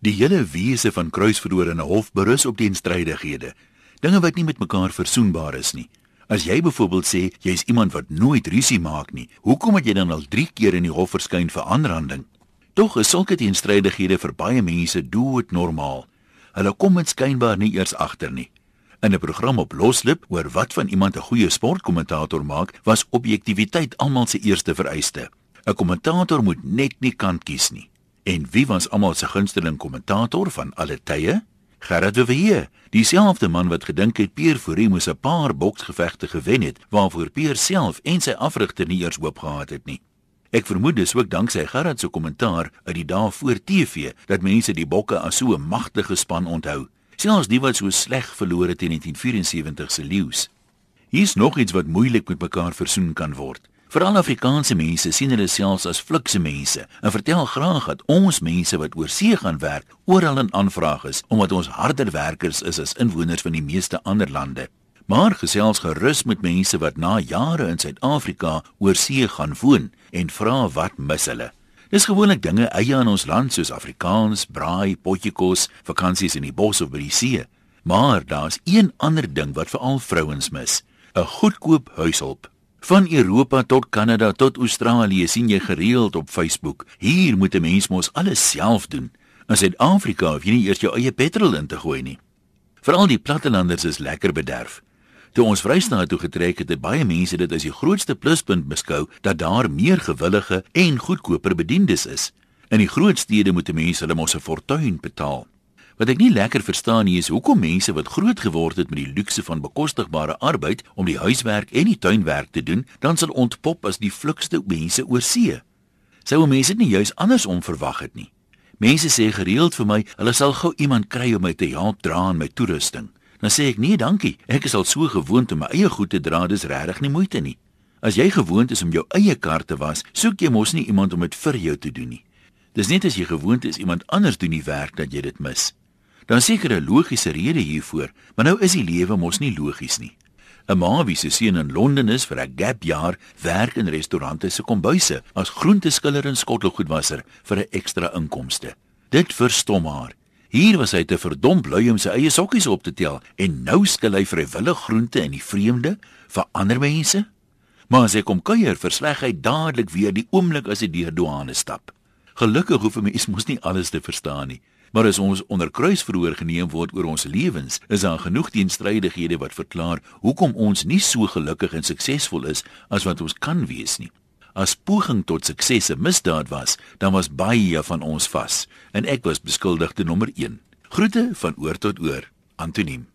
Die hele wese van 'n hof berus op teenstrydighede, dinge wat nie met mekaar versoenbaar is nie. As jy byvoorbeeld sê jy's iemand wat nooit rusie maak nie, hoekom het jy dan al 3 keer in die hof verskyn vir aanranding? Tog is sulke teenstrydighede vir baie mense doodnormaal. Hulle kom dit skynbaar nie eers agter nie. In 'n program op Loslip oor wat van iemand 'n goeie sportkommentator maak, was objektiviteit almal se eerste vereiste. 'n Kommentator moet net nie kant kies nie. En wie was almal se gunsteling kommentator van alle tye? Gerard de Villiers, dieselfde man wat gedink het Pierre Fourie moes 'n paar boksgevegte gewen het, waarvoor Pierre self en sy afrigter nie eers hoop gehad het nie. Ek vermoed dis ook danksy Gerard se kommentaar uit die dae voor TV dat mense die bokke as so 'n magtige span onthou, selfs die wat so sleg verloor het in 1974 se leeu's. Hier's nog iets wat moeilik met mekaar versoen kan word. Veral Afrikaanse mense sien hulle selfs as flikse mense en vertel graag dat ons mense wat oor see gaan werk oral in aanvraag is omdat ons harder werkers is as inwoners van die meeste ander lande. Maar gesels gerus met mense wat na jare in Suid-Afrika oor see gaan woon en vra wat mis hulle. Dis gewoonlik dinge eie aan ons land soos Afrikaans, braai, potjiekos, vakansies in die bos of by die see. Maar daar's een ander ding wat veral vrouens mis: 'n goedkoop huishulp. Van Europa tot Kanada tot Australië sien jy gereeld op Facebook. Hier moet 'n mens mos alles self doen. In Suid-Afrika hoef jy nie eers jou eie petrol in te gooi nie. Veral die plattelanders is lekker bederf. Toe ons Vrystaat toe getrek het, het baie mense dit as die grootste pluspunt beskou dat daar meer gewillige en goedkoper bediendes is. In die groot stede moet mense hulle mos 'n fortuin betaal. Wat ek nie lekker verstaan nie is hoekom mense wat groot geword het met die luukse van bekostigbare arbeid om die huiswerk en die tuinwerk te doen, dan sal ontpop as die vlugste mense oor see. Sou mense dit nie juis andersom verwag het nie. Mense sê gereeld vir my, hulle sal gou iemand kry om my te help dra aan my toerusting. Dan sê ek nee, dankie. Ek is al so gewoond om my eie goed te dra, dis regtig nie moeite nie. As jy gewoond is om jou eie kar te was, soek jy mos nie iemand om dit vir jou te doen nie. Dis net as jy gewoond is iemand anders doen die werk dat jy dit mis dan seker 'n logiese rede hiervoor, maar nou is die lewe mos nie logies nie. 'n Ma wie se seun in Londen is vir 'n gap jaar, werk in restaurante se kombuise as groenteskiller en skottelgoedwasser vir 'n ekstra inkomste. Dit verstom haar. Hier was hy te verdomp lui om sy eie sokkies op te tel en nou skil hy vrywillig groente in die vreemde vir ander mense. Maar as hy kom kuier, versleg hy dadelik weer die oomblik as hy deur douane stap. Gelukkig hoef 'n mens mos nie alles te verstaan nie. Maar as ons onder kruisverhoor geneem word oor ons lewens, is daar genoeg teenstrydighede wat verklaar hoekom ons nie so gelukkig en suksesvol is as wat ons kan wees nie. As poging tot sukses 'n misdaad was, dan was baie van ons vas en ek was beskuldigde nommer 1. Groete van oor tot oor. Antoniem